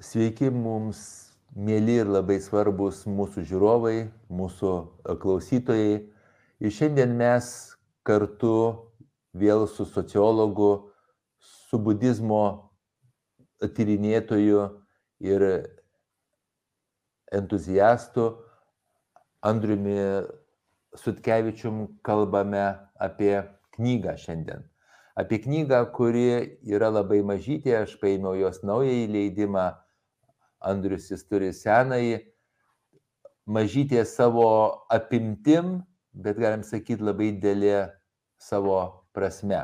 Sveiki mums, mėly ir labai svarbus mūsų žiūrovai, mūsų klausytojai. Ir šiandien mes kartu vėl su sociologu, su budizmo tyrinėtoju ir entuziastu Andriumi Sutkevičium kalbame apie knygą šiandien. Apie knygą, kuri yra labai mažytė, aš paėmiau jos naująjį leidimą, Andrius jis turi senąjį, mažytė savo apimtim, bet galim sakyti labai dėlė savo prasme.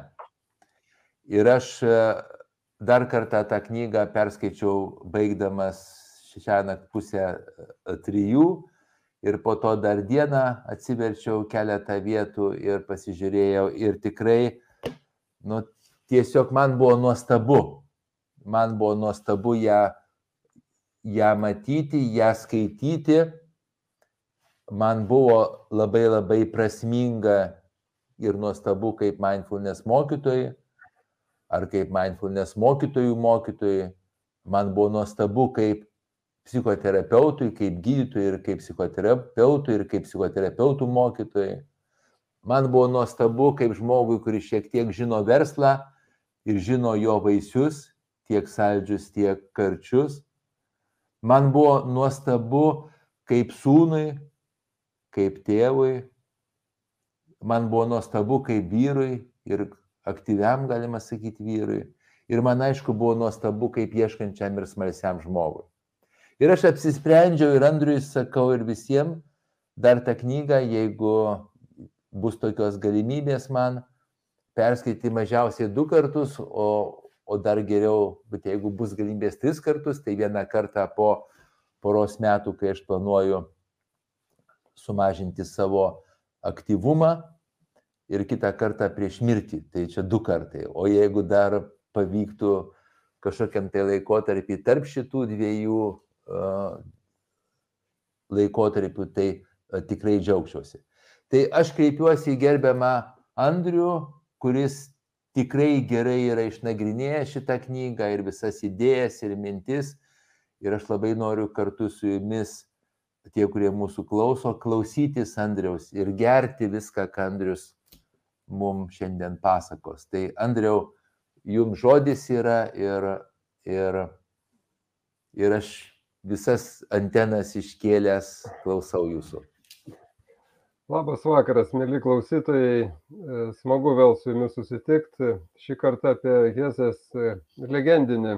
Ir aš dar kartą tą knygą perskaičiau baigdamas šią naktį pusę trijų. Ir po to dar dieną atsiverčiau keletą vietų ir pasižiūrėjau. Ir tikrai, nu, tiesiog man buvo nuostabu, man buvo nuostabu ją, ją matyti, ją skaityti, man buvo labai labai prasminga ir nuostabu kaip mindfulness mokytojai, ar kaip mindfulness mokytojų mokytojai, man buvo nuostabu kaip psichoterapeutui, kaip gydytojui ir kaip psichoterapeutui ir kaip psichoterapeutų mokytojai. Man buvo nuostabu kaip žmogui, kuris šiek tiek žino verslą ir žino jo vaisius, tiek saldžius, tiek karčius. Man buvo nuostabu kaip sūnui, kaip tėvui. Man buvo nuostabu kaip vyrui ir aktyviam, galima sakyti, vyrui. Ir man aišku buvo nuostabu kaip ieškančiam ir smalsiam žmogui. Ir aš apsisprendžiau ir Andriui sakau ir visiems dar tą knygą, jeigu bus tokios galimybės man perskaityti mažiausiai du kartus, o, o dar geriau, bet jeigu bus galimybės tris kartus, tai vieną kartą po poros metų, kai aš planuoju sumažinti savo aktyvumą ir kitą kartą prieš mirtį, tai čia du kartai. O jeigu dar pavyktų kažkokiam tai laikotarpį tarp šitų dviejų laikotarpiu, tai tikrai džiaugčiausi. Tai aš kreipiuosi į gerbiamą Andrių, kuris tikrai gerai yra išnagrinėjęs šitą knygą ir visas idėjas ir mintis. Ir aš labai noriu kartu su jumis, tie, kurie mūsų klauso, klausytis Andriaus ir gerti viską, ką Andrius mums šiandien pasakos. Tai Andriau, jums žodis yra ir, ir, ir aš visas antenas iškėlęs, klausau jūsų. Labas vakaras, mėly klausytojai. Smagu vėl su jumis susitikti. Šį kartą apie Hezės legendinį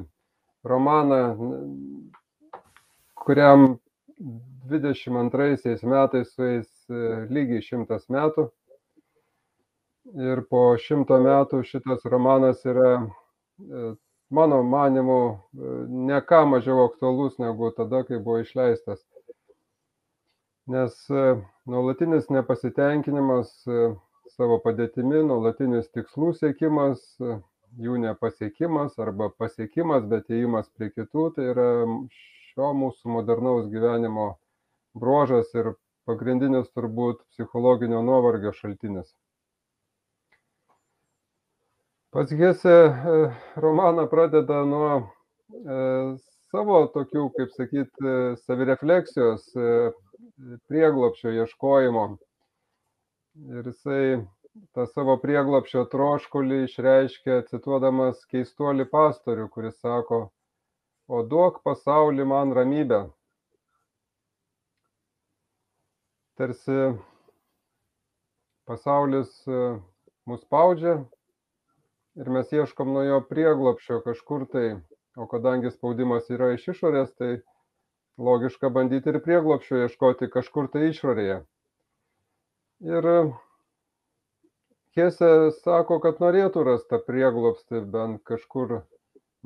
romaną, kuriam 22 metais sueis lygiai šimtas metų. Ir po šimto metų šitas romanas yra mano manimu, ne ką mažiau aktualus negu tada, kai buvo išleistas. Nes nuolatinis nepasitenkinimas savo padėtimi, nuolatinis tikslų siekimas, jų nepasiekimas arba pasiekimas, bet įėjimas prie kitų, tai yra šio mūsų modernaus gyvenimo bruožas ir pagrindinis turbūt psichologinio nuovargio šaltinis. Pats Hese romaną pradeda nuo savo tokių, kaip sakyti, savirefleksijos, prieglopšio ieškojimo. Ir jisai tą savo prieglopšio troškulį išreiškia cituodamas keistuolį pastorių, kuris sako, o duok pasaulį man ramybę. Tarsi pasaulis mus spaudžia, ir mes ieškom nuo jo prieglopščio kažkur tai, o kadangi spaudimas yra iš išorės, tai logiška bandyti ir prieglopščio ieškoti kažkur tai išorėje. Ir Hesė sako, kad norėtų rasti prieglopstį bent kažkur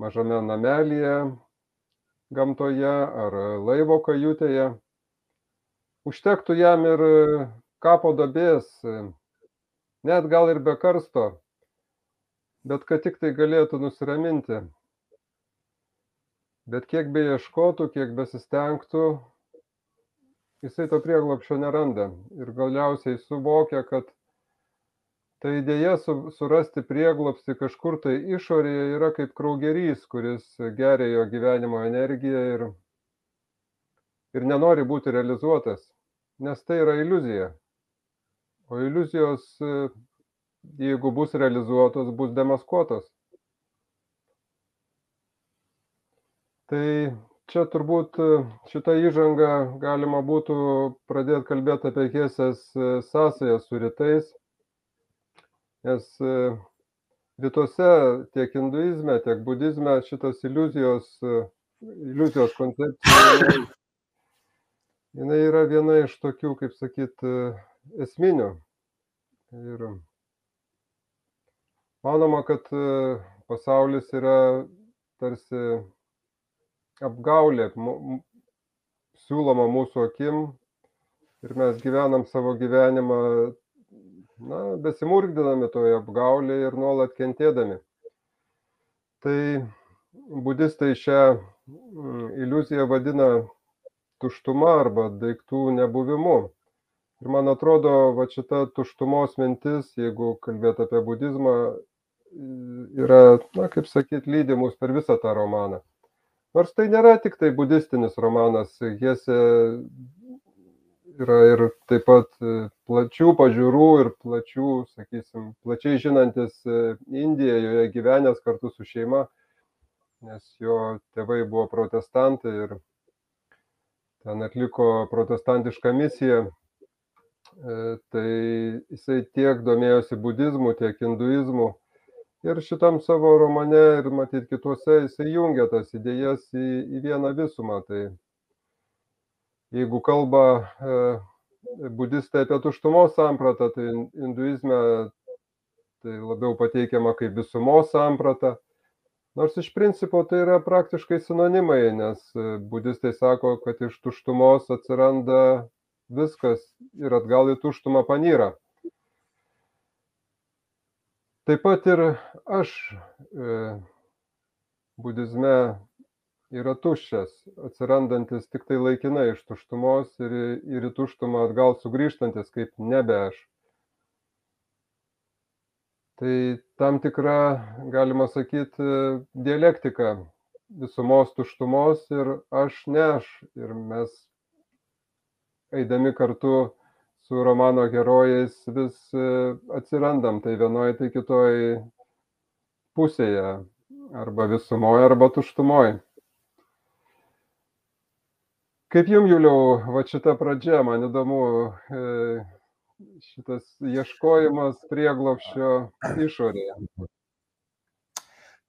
mažame namelėje, gamtoje ar laivo kajutėje. Užtektų jam ir kapo dabės, net gal ir be karsto, bet kad tik tai galėtų nusiraminti. Bet kiek beieškotų, kiek besistengtų, jisai to prieglopščio neranda ir galiausiai suvokia, kad ta idėja su, surasti prieglopsti kažkur tai išorėje yra kaip kraugerys, kuris geria jo gyvenimo energiją ir, ir nenori būti realizuotas, nes tai yra iliuzija. O iliuzijos, jeigu bus realizuotos, bus demaskuotos. Tai čia turbūt šitą įžangą galima būtų pradėti kalbėti apie Hesės sąsają su rytais nes rytuose tiek hinduizme, tiek budizme šitas iliuzijos, iliuzijos koncepcija, jinai yra viena iš tokių, kaip sakyt, esminių. Ir manoma, kad pasaulis yra tarsi apgaulė siūloma mūsų akim ir mes gyvenam savo gyvenimą na, besimurgdinami toje apgaulėje ir nuolat kentėdami. Tai budistai šią mm, iliuziją vadina tuštuma arba daiktų nebuvimu. Ir man atrodo, va šita tuštumos mintis, jeigu kalbėt apie budizmą, yra, na, kaip sakyt, lydi mus per visą tą romaną. Nors tai nėra tik tai budistinis romanas, Hesė yra ir taip pat e, plačių pažiūrų ir plačių, sakysim, plačiai žinantis e, Indiją, joje gyvenęs kartu su šeima, nes jo tėvai buvo protestantai ir ten atliko protestantišką misiją. E, tai jisai tiek domėjosi budizmu, tiek hinduizmu. Ir šitam savo romane ir matyt kituose jisai jungia tas idėjas į, į vieną visumą. Tai jeigu kalba e, budistai apie tuštumos sampratą, tai hinduizme tai labiau pateikiama kaip visumos samprata. Nors iš principo tai yra praktiškai sinonimai, nes e, budistai sako, kad iš tuštumos atsiranda viskas ir atgal į tuštumą panyra. Taip pat ir aš e, budizme yra tuščias, atsirandantis tik tai laikinai iš tuštumos ir, ir į tuštumą atgal sugrįžtantis kaip nebe aš. Tai tam tikra, galima sakyti, dialektika visumos tuštumos ir aš ne aš. Ir mes eidami kartu su romano herojais vis e, atsirandam tai vienoje, tai kitoje pusėje, arba visumoje, arba tuštumoje. Kaip jums, Juliau, va šita pradžia, man įdomu, e, šitas ieškojimas prieglopščio išorėje.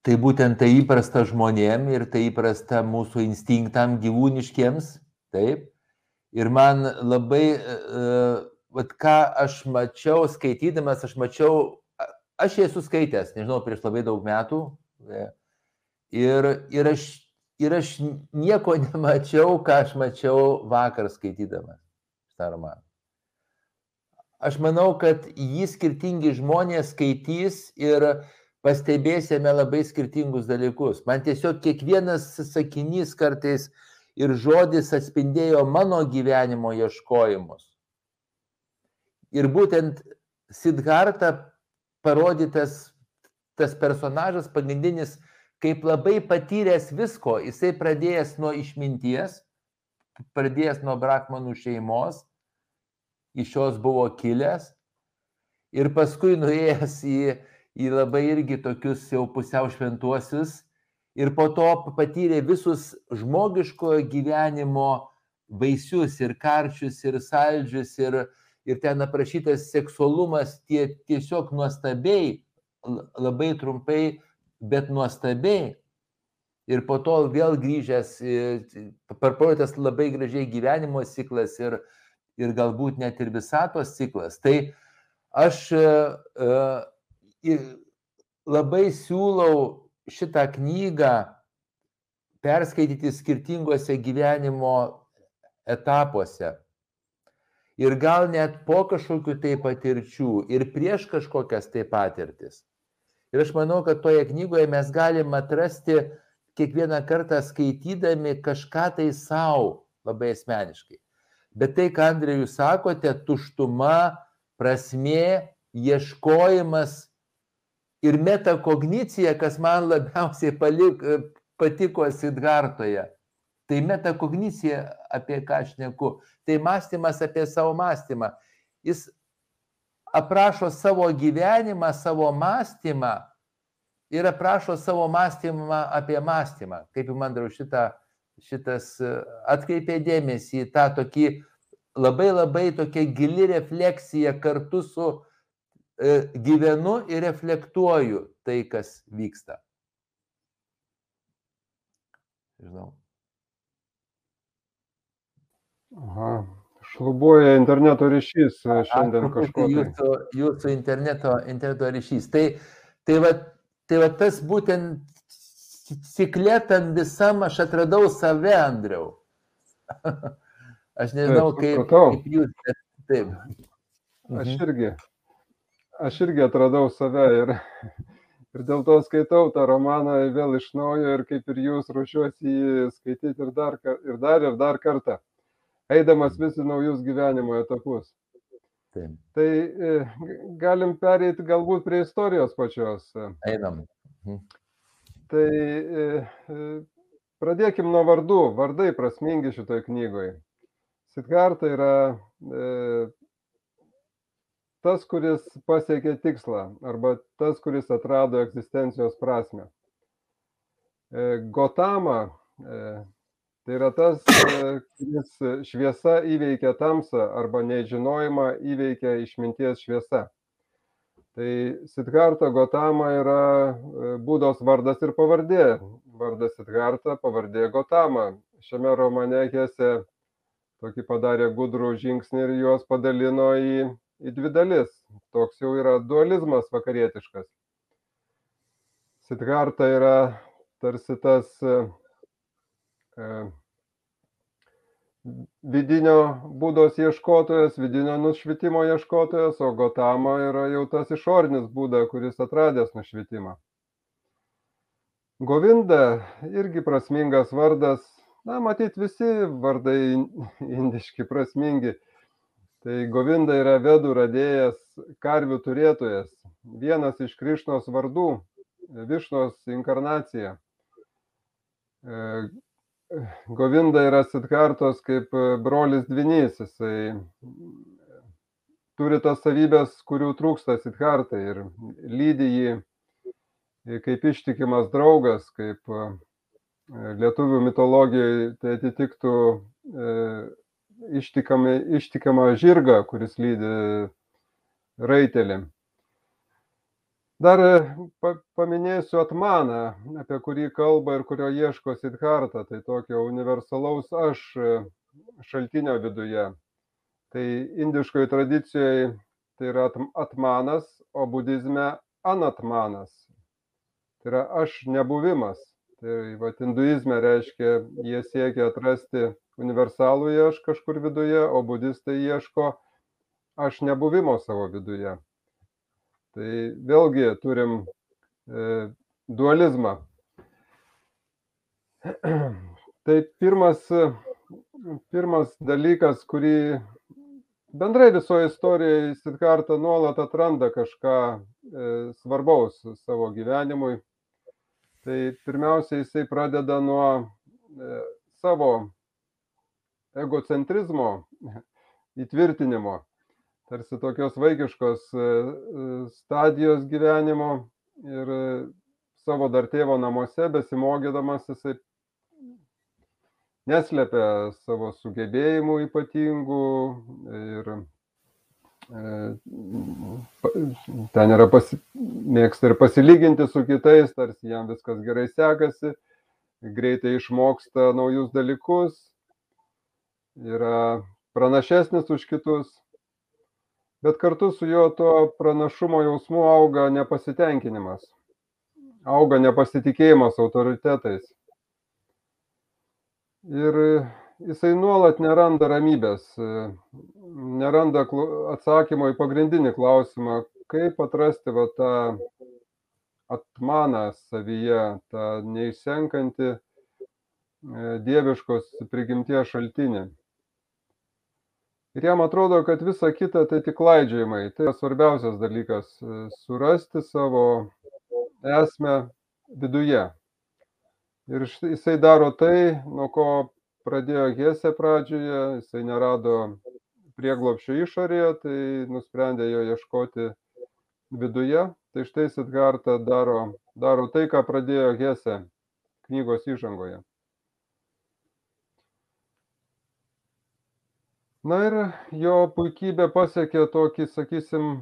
Tai būtent tai įprasta žmonėm ir tai įprasta mūsų instinktam gyvūniškiems, taip. Ir man labai, uh, vat ką aš mačiau skaitydamas, aš mačiau, aš esu skaitęs, nežinau, prieš labai daug metų. Ir, ir aš ir aš nieko nemačiau, ką aš mačiau vakar skaitydamas šitą romaną. Aš manau, kad jį skirtingi žmonės skaitys ir pastebėsime labai skirtingus dalykus. Man tiesiog kiekvienas sakinys kartais ir žodis atspindėjo mano gyvenimo ieškojimus. Ir būtent Sidharta parodytas tas personažas pagrindinis kaip labai patyręs visko, jisai pradėjęs nuo išminties, pradėjęs nuo Brakmanų šeimos, iš jos buvo kilęs ir paskui nuėjęs į, į labai irgi tokius jau pusiau šventuosius ir po to patyrė visus žmogiškojo gyvenimo vaisius ir karčius ir saldžius ir, ir ten aprašytas seksualumas tie, tiesiog nuostabiai, labai trumpai bet nuostabiai. Ir po to vėl grįžęs, parprotas labai gražiai gyvenimo ciklas ir, ir galbūt net ir visatos ciklas. Tai aš uh, labai siūlau šitą knygą perskaityti skirtingose gyvenimo etapuose. Ir gal net po kažkokių tai patirčių ir prieš kažkokias tai patirtis. Ir aš manau, kad toje knygoje mes galim atrasti kiekvieną kartą skaitydami kažką tai savo labai asmeniškai. Bet tai, ką Andrėjus sakote, tuštuma, prasmė, ieškojimas ir metakognicija, kas man labiausiai palik, patiko Sidhartoje. Tai metakognicija, apie ką aš neku, tai mąstymas apie savo mąstymą. Jis aprašo savo gyvenimą, savo mąstymą ir aprašo savo mąstymą apie mąstymą. Kaip įmandrau šitą, šitas atkreipė dėmesį į tą tokį labai labai tokia gili refleksija kartu su e, gyvenu ir reflektuoju tai, kas vyksta. Žinau. Aha, šlubuoja interneto ryšys e, šiandien kažkoks. Jūsų, jūsų interneto, interneto ryšys. Tai, tai, va, tai va tas būtent cikletam visam aš atradau save, Andriau. Aš nežinau, Taip, kaip, kaip jūs, bet taip. Aš Mhm. irgi, aš irgi atradau save ir, ir dėl to skaitau tą romaną vėl iš naujo ir kaip ir jūs ruošiuosi jį skaityti ir dar, ir dar ir dar kartą, eidamas vis į naujus gyvenimo etapus. taip. Tai e, galim pereiti galbūt prie istorijos pačios. Einam. Tai e, e, pradėkim nuo vardų. Vardai prasmingi šitoj knygoje. Siddharta yra e, tas, kuris pasiekė tikslą arba tas, kuris atrado egzistencijos prasme. E, Gotama e, tai yra tas, e, kuris šviesa įveikia tamsą arba nežinojimą įveikia išminties šviesa. Tai Siddharta Gotama yra e, būdos vardas ir pavardė. Vardas Siddharta, pavardė Gotama. Šiame romane Hese tokį padarė gudrų žingsnį ir juos padalino į, į dvi dalis. Toks jau yra dualizmas vakarietiškas. Siddharta yra tarsi tas e, vidinio būdos ieškotojas, vidinio nušvitimo ieškotojas, o Gotama yra jau tas išorinis būda, kuris atradęs nušvitimą. Govinda irgi prasmingas vardas. Na, matyt, visi vardai indiški prasmingi. Tai Govinda yra vedų radėjas, karvių turėtojas, vienas iš Krišnos vardų, Višnos inkarnacija. Govinda yra Siddhartos kaip e, brolis dvinys, jisai turi tas savybės, kurių trūksta Siddhartai ir lydi jį e, kaip ištikimas draugas, kaip e, lietuvių mitologijoje tai atitiktų ištikami, ištikimą žirgą, kuris lydi raitelį. Dar e, pa, paminėsiu Atmaną, apie kurį kalba ir kurio ieško Siddharta, tai tokio universalaus aš e, šaltinio viduje. Tai indiškoje tradicijoje tai yra atm- Atmanas, o budizme Anatmanas. Tai yra aš nebuvimas. Tai va, hinduizme reiškia, jie siekia atrasti universalų aš kažkur viduje, o budistai ieško aš nebuvimo savo viduje. Tai vėlgi turim e, dualizmą. Tai pirmas, pirmas dalykas, kurį bendrai visoje istorijoje Siddharta nuolat atranda kažką e, svarbaus savo gyvenimui. Tai pirmiausia, jisai pradeda nuo e, savo egocentrizmo įtvirtinimo tarsi tokios vaikiškos e, e, stadijos gyvenimo ir e, savo dar tėvo namuose besimokydamas jisai neslepia savo sugebėjimų ypatingų ir ten yra pasi, mėgsta ir pasilyginti su kitais, tarsi jam viskas gerai sekasi, greitai išmoksta naujus dalykus, yra pranašesnis už kitus bet kartu su juo to pranašumo jausmu auga nepasitenkinimas, auga nepasitikėjimas autoritetais. Ir jisai nuolat neranda ramybės, neranda atsakymo į pagrindinį klausimą, kaip atrasti va tą atmaną savyje, tą neišsenkantį e, dieviškos prigimties šaltinį. Ir jam atrodo, kad visa kita tai tik klaidžiojimai. Tai svarbiausias dalykas - surasti savo esmę viduje. Ir jisai daro tai, nuo ko pradėjo Hesė pradžioje, jisai nerado prieglopščio išorėje, tai nusprendė jo ieškoti viduje. Tai štai Sidharta daro, daro tai, ką pradėjo Hesė knygos įžangoje. Na ir jo puikybė pasiekė tokį, sakysim,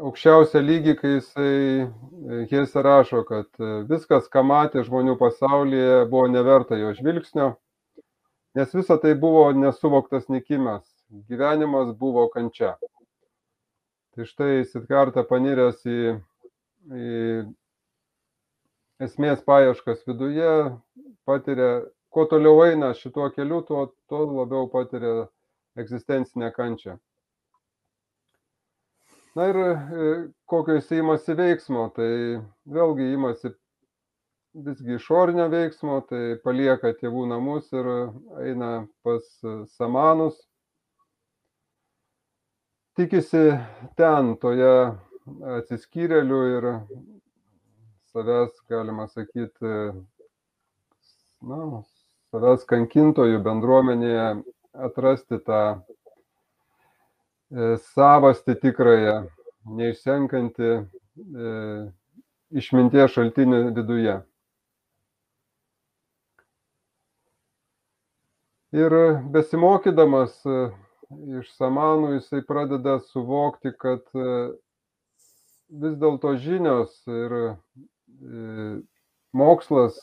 aukščiausią lygį, kai jisai Hesė rašo, kad viskas, ką matė žmonių pasaulyje, buvo neverta jo žvilgsnio, nes visa tai buvo nesuvoktas nikimas, gyvenimas buvo kančia. Tai štai Sitkarta paniręs į, į esmės paieškas viduje, patiria, kuo toliau eina šituo keliu, tuo, tuo labiau patiria egzistencinę kančią. Na ir kokio jis įmasi veiksmo, tai vėlgi įmasi visgi išorinio veiksmo, tai palieka tėvų namus ir eina pas samanus. Tikisi ten, toje atsiskyrėlių ir savęs, galima sakyti, na, savęs kankintojų bendruomenėje atrasti tą savastį tikrąją, neišsenkantį e, išminties šaltinį viduje. Ir besimokydamas iš samanų jisai pradeda suvokti, kad vis dėlto žinios ir mokslas,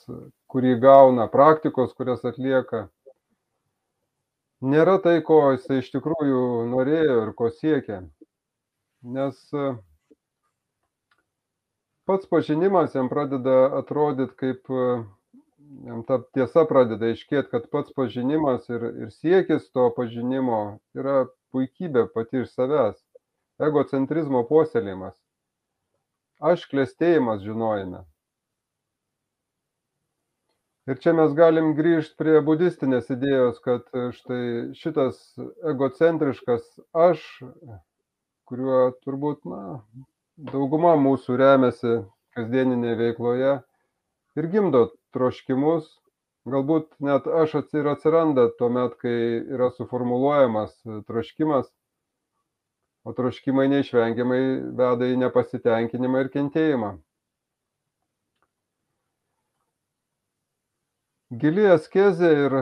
kurį gauna, praktikos, kurias atlieka, nėra tai, ko jisai iš tikrųjų norėjo ir ko siekia. Nes pats pažinimas jam pradeda atrodyti kaip, jam ta tiesa pradeda aiškėti, kad pats pažinimas ir, ir siekis to pažinimo yra puikybė pati iš savęs, egocentrizmo puoselėjimas, aš klėstėjimas žinojime. Ir čia mes galim grįžti prie budistinės idėjos, kad štai šitas egocentriškas aš, kuriuo turbūt, na, dauguma mūsų remiasi kasdieninėje veikloje ir gimdo troškimus, galbūt net aš ir atsiranda tuo met, kai yra suformuluojamas troškimas, o troškimai neišvengiamai veda į nepasitenkinimą ir kentėjimą. Gili askezė ir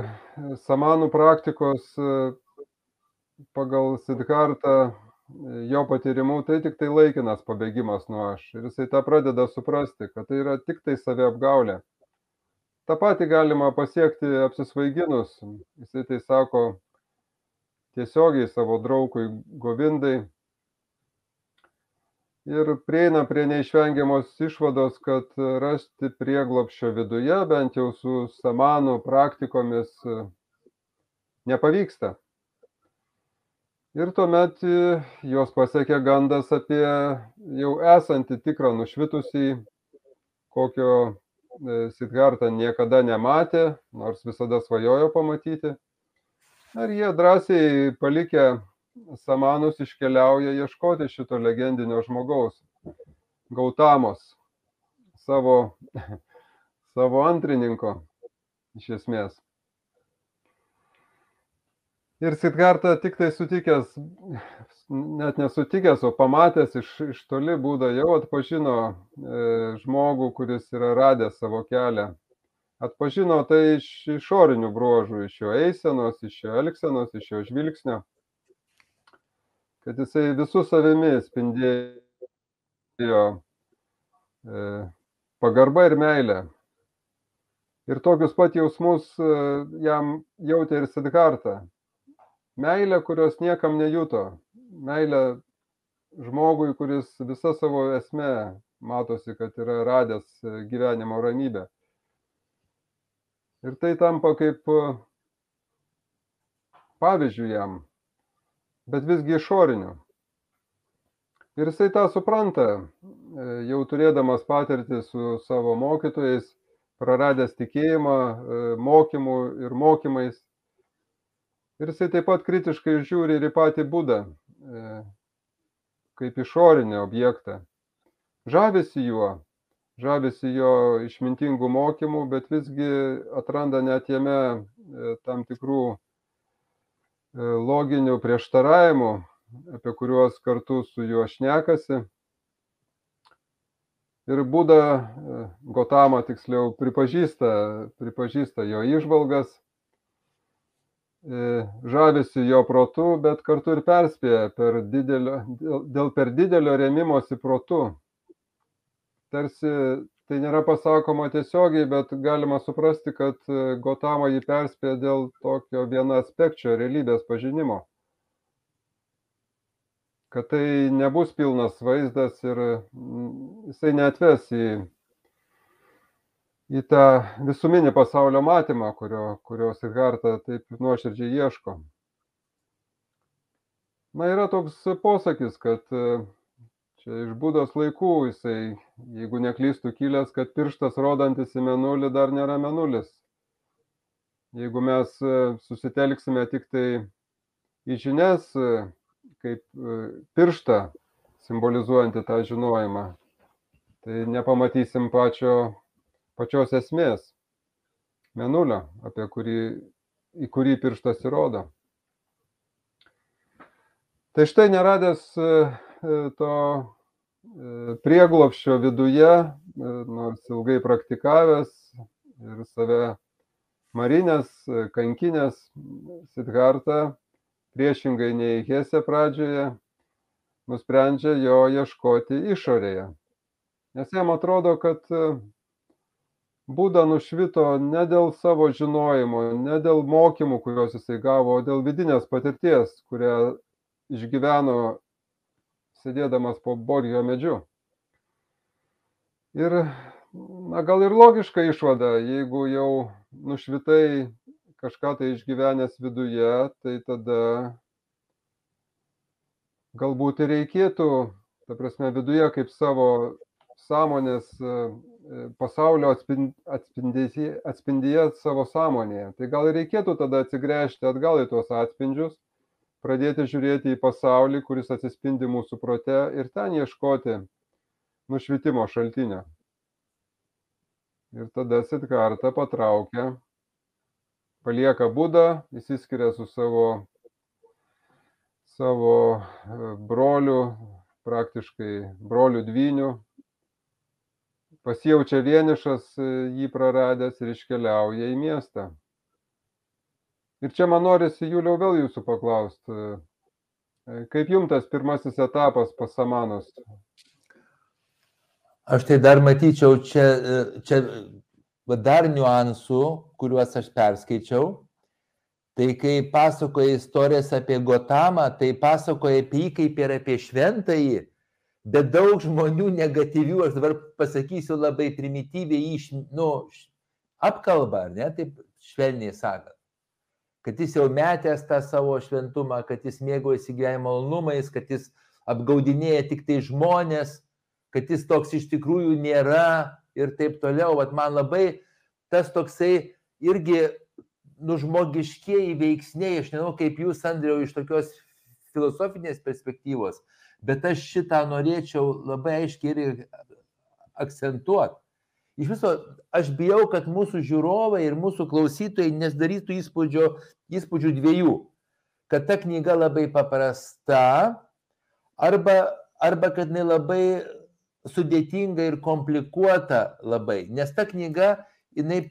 samanų praktikos pagal Sidhartą jo patyrimu tai tik tai laikinas pabėgimas nuo aš. Ir jisai tą pradeda suprasti, kad tai yra tik tai saviapgaulė. Ta pati galima pasiekti apsisvaiginus. Jisai tai sako tiesiogiai savo draugui Govindai. Ir prieina prie neišvengiamos išvados, kad rasti prieglopščio viduje, bent jau su samanų praktikomis, nepavyksta. Ir tuomet jos pasiekia gandas apie jau esantį tikrą nušvitusį, kokio Sidharta niekada nematė, nors visada svajojo pamatyti. Ir jie drąsiai palikę samanus iškeliauja ieškoti šito legendinio žmogaus, Gautamos, savo, savo antrininko iš esmės. Ir Sidharta tik tai sutikęs, net nesutikęs, o pamatęs iš, iš toli būdą jau atpažino e, žmogų, kuris yra radęs savo kelią. Atpažino tai iš išorinių bruožų, iš jo eisenos, iš jo elgsenos, iš jo žvilgsnio kad jisai visų savimi spindėjo e, pagarba ir meilė. Ir tokius pat jausmus jam jautė ir Sidharta. Meilė, kurios niekam nejuto. Meilė žmogui, kuris visą savo esmę matosi, kad yra radęs gyvenimo ramybę. Ir tai tampa kaip pavyzdžių jam bet visgi išoriniu. Ir jisai tą supranta, jau turėdamas patirtį su savo mokytojais, praradęs tikėjimą, mokymų ir mokymais. Ir jisai taip pat kritiškai žiūri ir į patį būdą, kaip išorinį objektą. Žavisi juo, žavisi jo išmintingų mokymų, bet visgi atranda net jame tam tikrų loginių prieštaravimų, apie kuriuos kartu su juo šnekasi. Ir Buda Gotama tiksliau pripažįsta, pripažįsta jo išvalgas, žavisi jo protu, bet kartu ir perspėja per didelio, dėl per didelio remimosi protu. Tarsi tai nėra pasakoma tiesiogiai, bet galima suprasti, kad Gotama jį perspėja dėl tokio viena aspekčio realybės pažinimo kad tai nebus pilnas vaizdas ir jisai neatves į, į tą visuminį pasaulio matymą, kurio, kurio Sidharta taip nuoširdžiai ieško. Na, yra toks posakis, kad čia iš būdos laikų jisai, jeigu neklystų kilęs, kad pirštas rodantis į menulį dar nėra menulis. Jeigu mes susitelksime tik tai į žinias, kaip pirštą simbolizuojantį tą žinojimą, tai nepamatysim pačio, pačios esmės, menulio, apie kurį, į kurį pirštas įrodo. Tai štai neradęs to prieglopščio viduje, nors ilgai praktikavęs ir save marinės, kankinės, Sidharta priešingai nei Hesė pradžioje, nusprendžia jo ieškoti išorėje. Nes jam atrodo, kad Būda nušvito ne dėl savo žinojimo, ne dėl mokymų, kuriuos jisai gavo, o dėl vidinės patirties, kurią išgyveno sėdėdamas po borgio medžiu. Ir, na, gal ir logiška išvada, jeigu jau nušvitai kažką tai išgyvenęs viduje, tai tada galbūt ir reikėtų, ta prasme, viduje kaip savo sąmonės pasaulio atspindyje, atspindyje savo sąmonėje. Tai gal reikėtų tada atsigręžti atgal į tuos atspindžius, pradėti žiūrėti į pasaulį, kuris atsispindi mūsų prote ir ten ieškoti nušvitimo šaltinio. Ir tada Sitkarta patraukia palieka Budą, įsiskiria su savo, savo broliu, praktiškai broliu dvyniu, pasijaučia vienišas jį praradęs ir iškeliauja į miestą. Ir čia man norisi, Juliau, vėl jūsų paklausti, kaip jums tas pirmasis etapas pasamanos? Aš tai dar matyčiau čia, čia dar niuansų, kuriuos aš perskaičiau. Tai kai pasakoja istorijas apie Gotamą, tai pasakoja apie jį kaip ir apie šventąjį, bet daug žmonių negatyvių, aš dabar pasakysiu labai primityviai, iš, nu, apkalba, ne, taip švelniai sakant. Kad jis jau metęs tą savo šventumą, kad jis mėgojasi gyvenimo malonumais, kad jis apgaudinėja tik tai žmonės, kad jis toks iš tikrųjų nėra, ir taip toliau. Vat man labai tas toksai irgi nužmogiškieji veiksniai, aš nežinau kaip jūs, Andriau, iš tokios filosofinės perspektyvos, bet aš šitą norėčiau labai aiškiai ir akcentuoti. Iš viso, aš bijau, kad mūsų žiūrovai ir mūsų klausytojai nesdarytų įspūdžio, įspūdžių dviejų. Kad ta knyga labai paprasta, arba, arba kad jinai labai sudėtinga ir komplikuota labai, nes ta knyga, jinai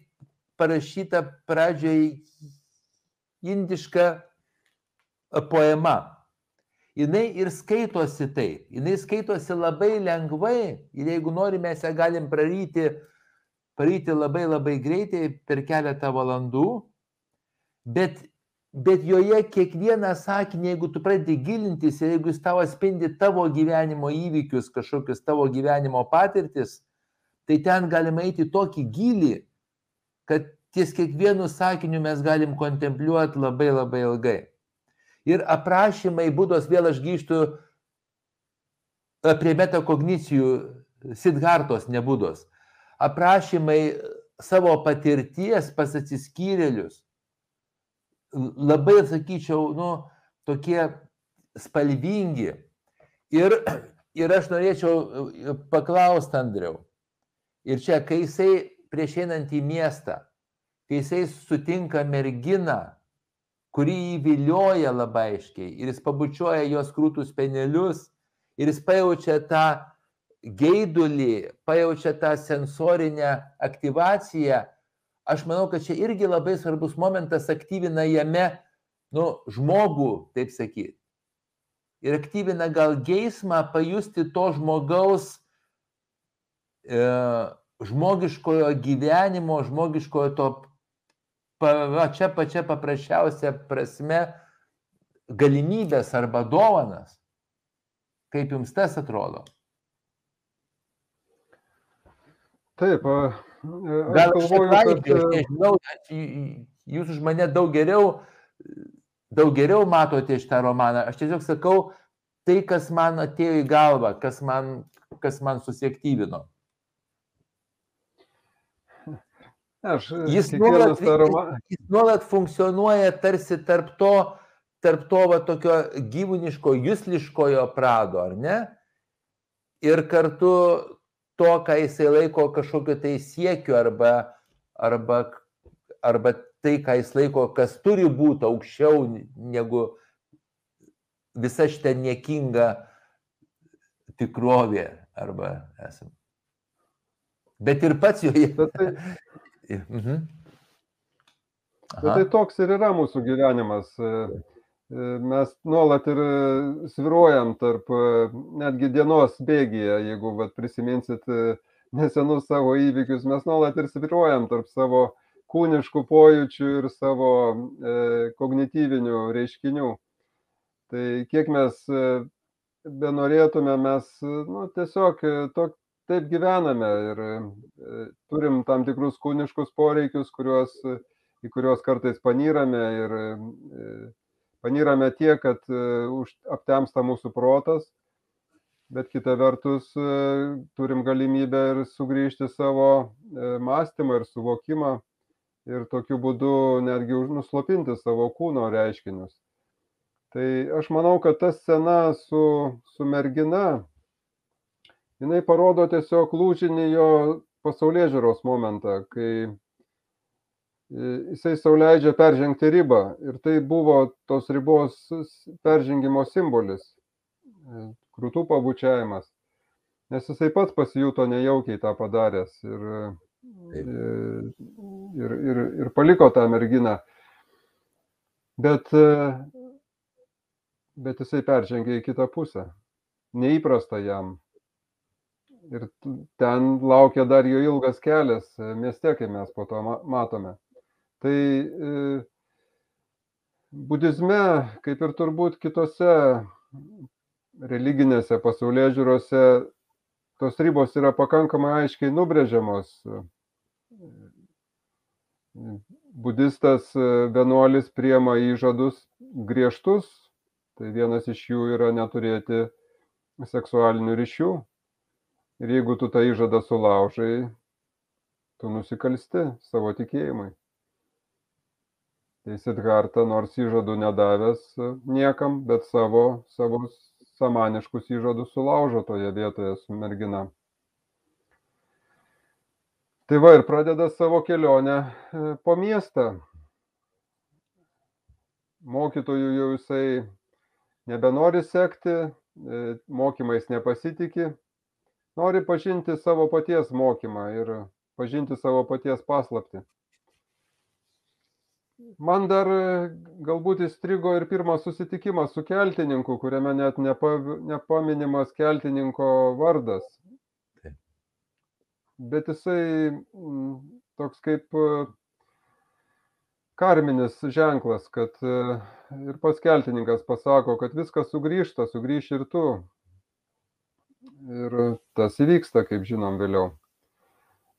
parašyta pradžioj indiška poema. Jinai ir skaitosi taip, jinai skaitosi labai lengvai ir jeigu norime, mes ją galim praryti, praryti labai labai greitai per keletą valandų, bet bet joje kiekvieną sakinį, jeigu tu pradedi gilintis ir jeigu jis tau atspindi tavo gyvenimo įvykius, kažkokius tavo gyvenimo patirtis, tai ten galima eiti tokį gilį, kad ties kiekvienu sakiniu mes galim kontempliuoti labai labai ilgai. Ir aprašymai būdos, vėl aš grįžtu prie metakognicijų Sidhartos nebūdos. Aprašymai savo patirties pas atsiskyrėlius labai, sakyčiau, nu, tokie spalvingi. Ir, ir aš norėčiau paklausti, Andriau. Ir čia, kai jisai prieš einant į miestą, kai jisai sutinka merginą, kuri jį vilioja labai aiškiai ir jis pabučiuoja jos krūtus penelius ir jis pajaučia tą geidulį, pajaučia tą sensorinę aktivaciją, aš manau, kad čia irgi labai svarbus momentas aktyvina jame, nu, žmogų, taip sakyti. Ir aktyvina gal geismą pajusti to žmogaus, e, žmogiškojo gyvenimo, žmogiškojo to pačia pačia paprasčiausia prasme galimybės arba dovanas. Kaip jums tas atrodo? Taip, gal aš galvoju, kad... aš nežinau, jūs už mane daug geriau, daug geriau matote šitą romaną. Aš tiesiog sakau tai, kas man atėjo į galvą, kas man, kas man susiektyvino. Aš, jis, nuolat, roma... jis nuolat funkcionuoja tarsi tarp to, tarp to va, tokio gyvūniško, jusliškojo prado, ar ne? Ir kartu to, ką jisai laiko kažkokiu tai siekiu arba, arba, arba tai, ką jis laiko, kas turi būti aukščiau negu visa šitą niekingą tikrovė arba esam. Bet ir pats joje. Bet tai, Mhm. Bet tai toks ir yra mūsų gyvenimas. E, mes nuolat ir e, sviruojam tarp netgi dienos bėgyje, jeigu vat, prisiminsit nesenus savo įvykius, mes nuolat ir sviruojam tarp savo kūniškų pojūčių ir savo e, kognityvinių reiškinių. Tai kiek mes benorėtume, mes nu, tiesiog tok, taip gyvename ir e, turim tam tikrus kūniškus poreikius, kuriuos, į kuriuos kartais panyrame ir e, panyrame tiek, kad e, aptemsta mūsų protas, bet kita vertus turim galimybę ir sugrįžti savo mąstymą ir suvokimą ir tokiu būdu netgi nuslopinti savo kūno reiškinius. Tai aš manau, kad ta scena su, su mergina, jinai parodo tiesiog lūžinį jo pasaulyje žiūros momentą, kai e, jisai sauliaidžia peržengti ribą ir tai buvo tos ribos peržengimo simbolis, e, krūtų pabučiavimas, nes jisai pats pasijuto nejaukiai tą padaręs ir, e, ir, ir, ir paliko tą merginą. Bet, bet jisai peržengė į kitą pusę. Neįprasta jam ir ten laukia dar jo ilgas kelias e, mieste, kaip mes po to matome. Tai e, budizme, kaip ir turbūt kitose religinėse pasaulyje žiūrose, tos ribos yra pakankamai aiškiai nubrėžiamos. Budistas e, vienuolis priema įžadus griežtus, tai vienas iš jų yra neturėti seksualinių ryšių, Ir jeigu tu tą įžadą sulaužai, tu nusikalsti savo tikėjimui. Tai Sidharta nors įžadų nedavęs niekam, bet savo, savo samaniškus įžadus sulaužo toje vietoje su mergina. Tai va ir pradeda savo kelionę e, po miestą. Mokytojų jau jisai nebenori sekti, e, mokymais nepasitikė, nori pažinti savo paties mokymą ir pažinti savo paties paslapti. Man dar galbūt įstrigo ir pirmas susitikimas su keltininku, kuriame net nepaminimas keltininko vardas. Bet jisai toks kaip karminis ženklas, kad ir pats keltininkas pasako, kad viskas sugrįžta, sugrįš ir tu. Ir tas įvyksta, kaip žinom, vėliau.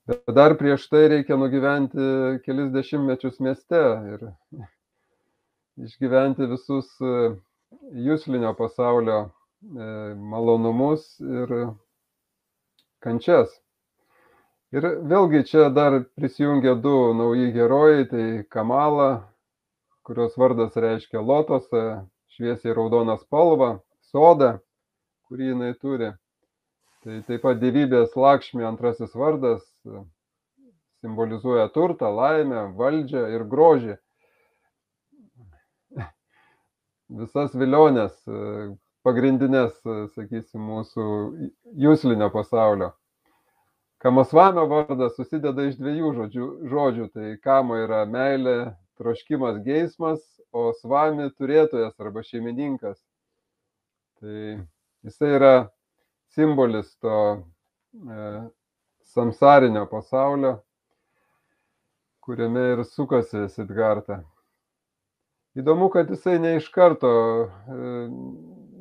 Bet dar prieš tai reikia nugyventi kelis dešimtmečius mieste ir išgyventi visus e, jūslinio pasaulio e, malonumus ir kančias. Ir vėlgi čia dar prisijungia du nauji herojai, tai Kamala kurios vardas reiškia lotosą, šviesiai raudoną spalvą, sodą, kurį jinai turi. Tai taip pat gyvybės lakšmė antrasis vardas simbolizuoja turtą, laimę, valdžią ir grožį. Visas vilionės, pagrindinės, sakysim, mūsų jūslinio pasaulio. Kamasvamio vardas susideda iš dviejų žodžių, žodžių. Tai kamo yra meilė, troškimas, geismas, o svami turėtojas arba šeimininkas. Tai jisai yra simbolis to e, samsarinio pasaulio, kuriame ir sukasi Sidgarta. Įdomu, kad jisai ne iš karto,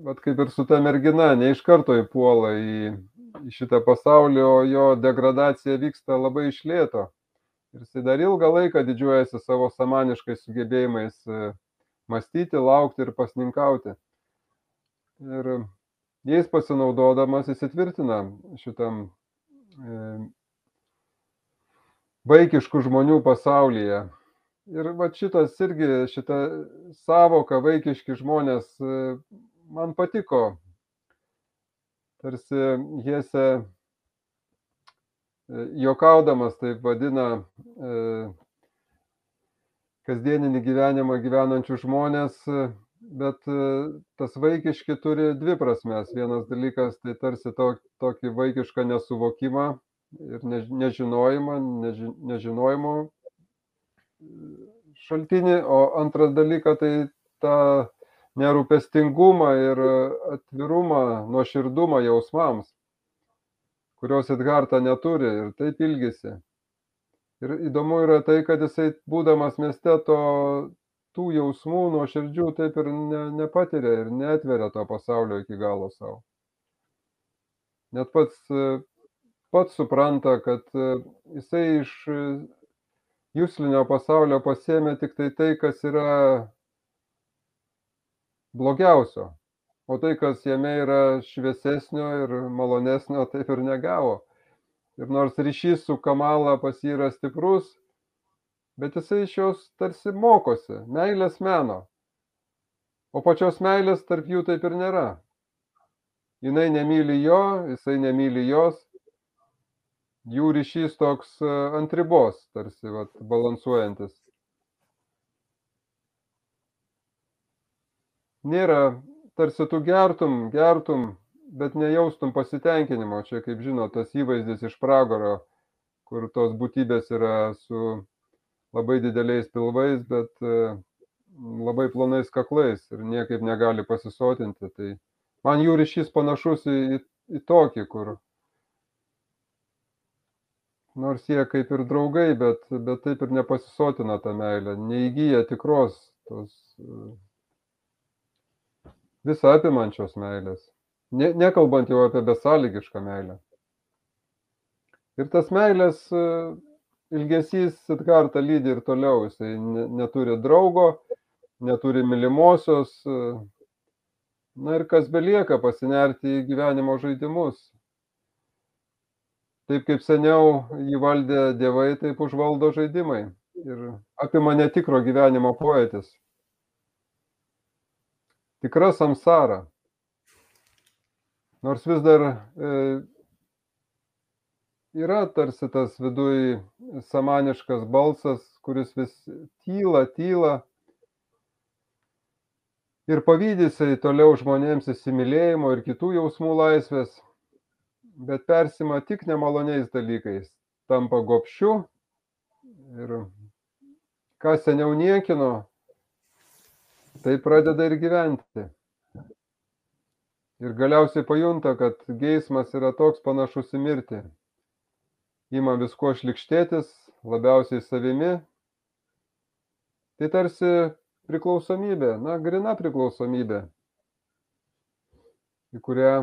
vat kaip ir su ta mergina, ne iš karto įpuola į į šitą pasaulį, o jo degradacija vyksta labai iš lėto. Ir jisai dar ilgą laiką didžiuojasi savo samaniškais sugebėjimais e, mąstyti, laukti ir pasninkauti. Ir jais pasinaudodamas įsitvirtina šitam vaikiškų žmonių pasaulyje. Ir va šitas irgi, šita savoka vaikiški žmonės e, man patiko tarsi Hėse juokaudamas taip vadina e, kasdieninį gyvenimą gyvenančių žmonės, bet e, tas vaikiški turi dvi prasmes. Vienas dalykas tai tarsi to, tokį vaikišką nesuvokimą ir nežinojimą, neži, nežinojimo šaltinį, o antras dalykas tai ta nerūpestingumą ir atvirumą, nuoširdumą jausmams, kurios Edgarta neturi ir taip ilgisi. Ir įdomu yra tai, kad jisai, būdamas mieste, to, tų jausmų nuoširdžių taip ir ne, nepatiria ir netveria to pasaulio iki galo savo. Net pats, pats supranta, kad jisai iš jūslinio pasaulio pasėmė tik tai tai, kas yra blogiausio. O tai, kas jame yra šviesesnio ir malonesnio, taip ir negavo. Ir nors ryšys su Kamala pas jį yra stiprus, bet jisai iš jos tarsi mokosi, meilės meno. O pačios meilės tarp jų taip ir nėra. Jinai nemyli jo, jisai nemyli jos. Jų ryšys toks e, ant ribos, tarsi vat, balansuojantis. nėra, tarsi tu gertum, gertum, bet nejaustum pasitenkinimo. Čia, kaip žinot, tas įvaizdis iš pragaro, kur tos būtybės yra su labai dideliais pilvais, bet e, labai plonais kaklais ir niekaip negali pasisotinti. Tai man jų ryšys panašus į, į, į tokį, kur nors jie kaip ir draugai, bet, bet taip ir nepasisotina tą meilę, neįgyja tikros tos visa apimančios meilės. Ne, nekalbant jau apie besąlygišką meilę. Ir tas meilės e, ilgesys Sidgartą lydi ir toliau. Jisai neturi draugo, neturi mylimosios. E, na ir kas belieka pasinerti į gyvenimo žaidimus. Taip kaip seniau jį valdė dievai, taip užvaldo žaidimai. Ir apima netikro gyvenimo poetis tikra samsara. Nors vis dar e, yra tarsi tas viduj samaniškas balsas, kuris vis tyla, tyla ir pavydysai toliau žmonėms įsimylėjimo ir kitų jausmų laisvės, bet persima tik nemaloniais dalykais, tampa gopšiu ir ką seniau niekino, tai pradeda ir gyventi. Ir galiausiai pajunta, kad geismas yra toks panašus į mirtį. Ima visko šlikštėtis, labiausiai savimi. Tai tarsi priklausomybė, na, grina priklausomybė, į kurią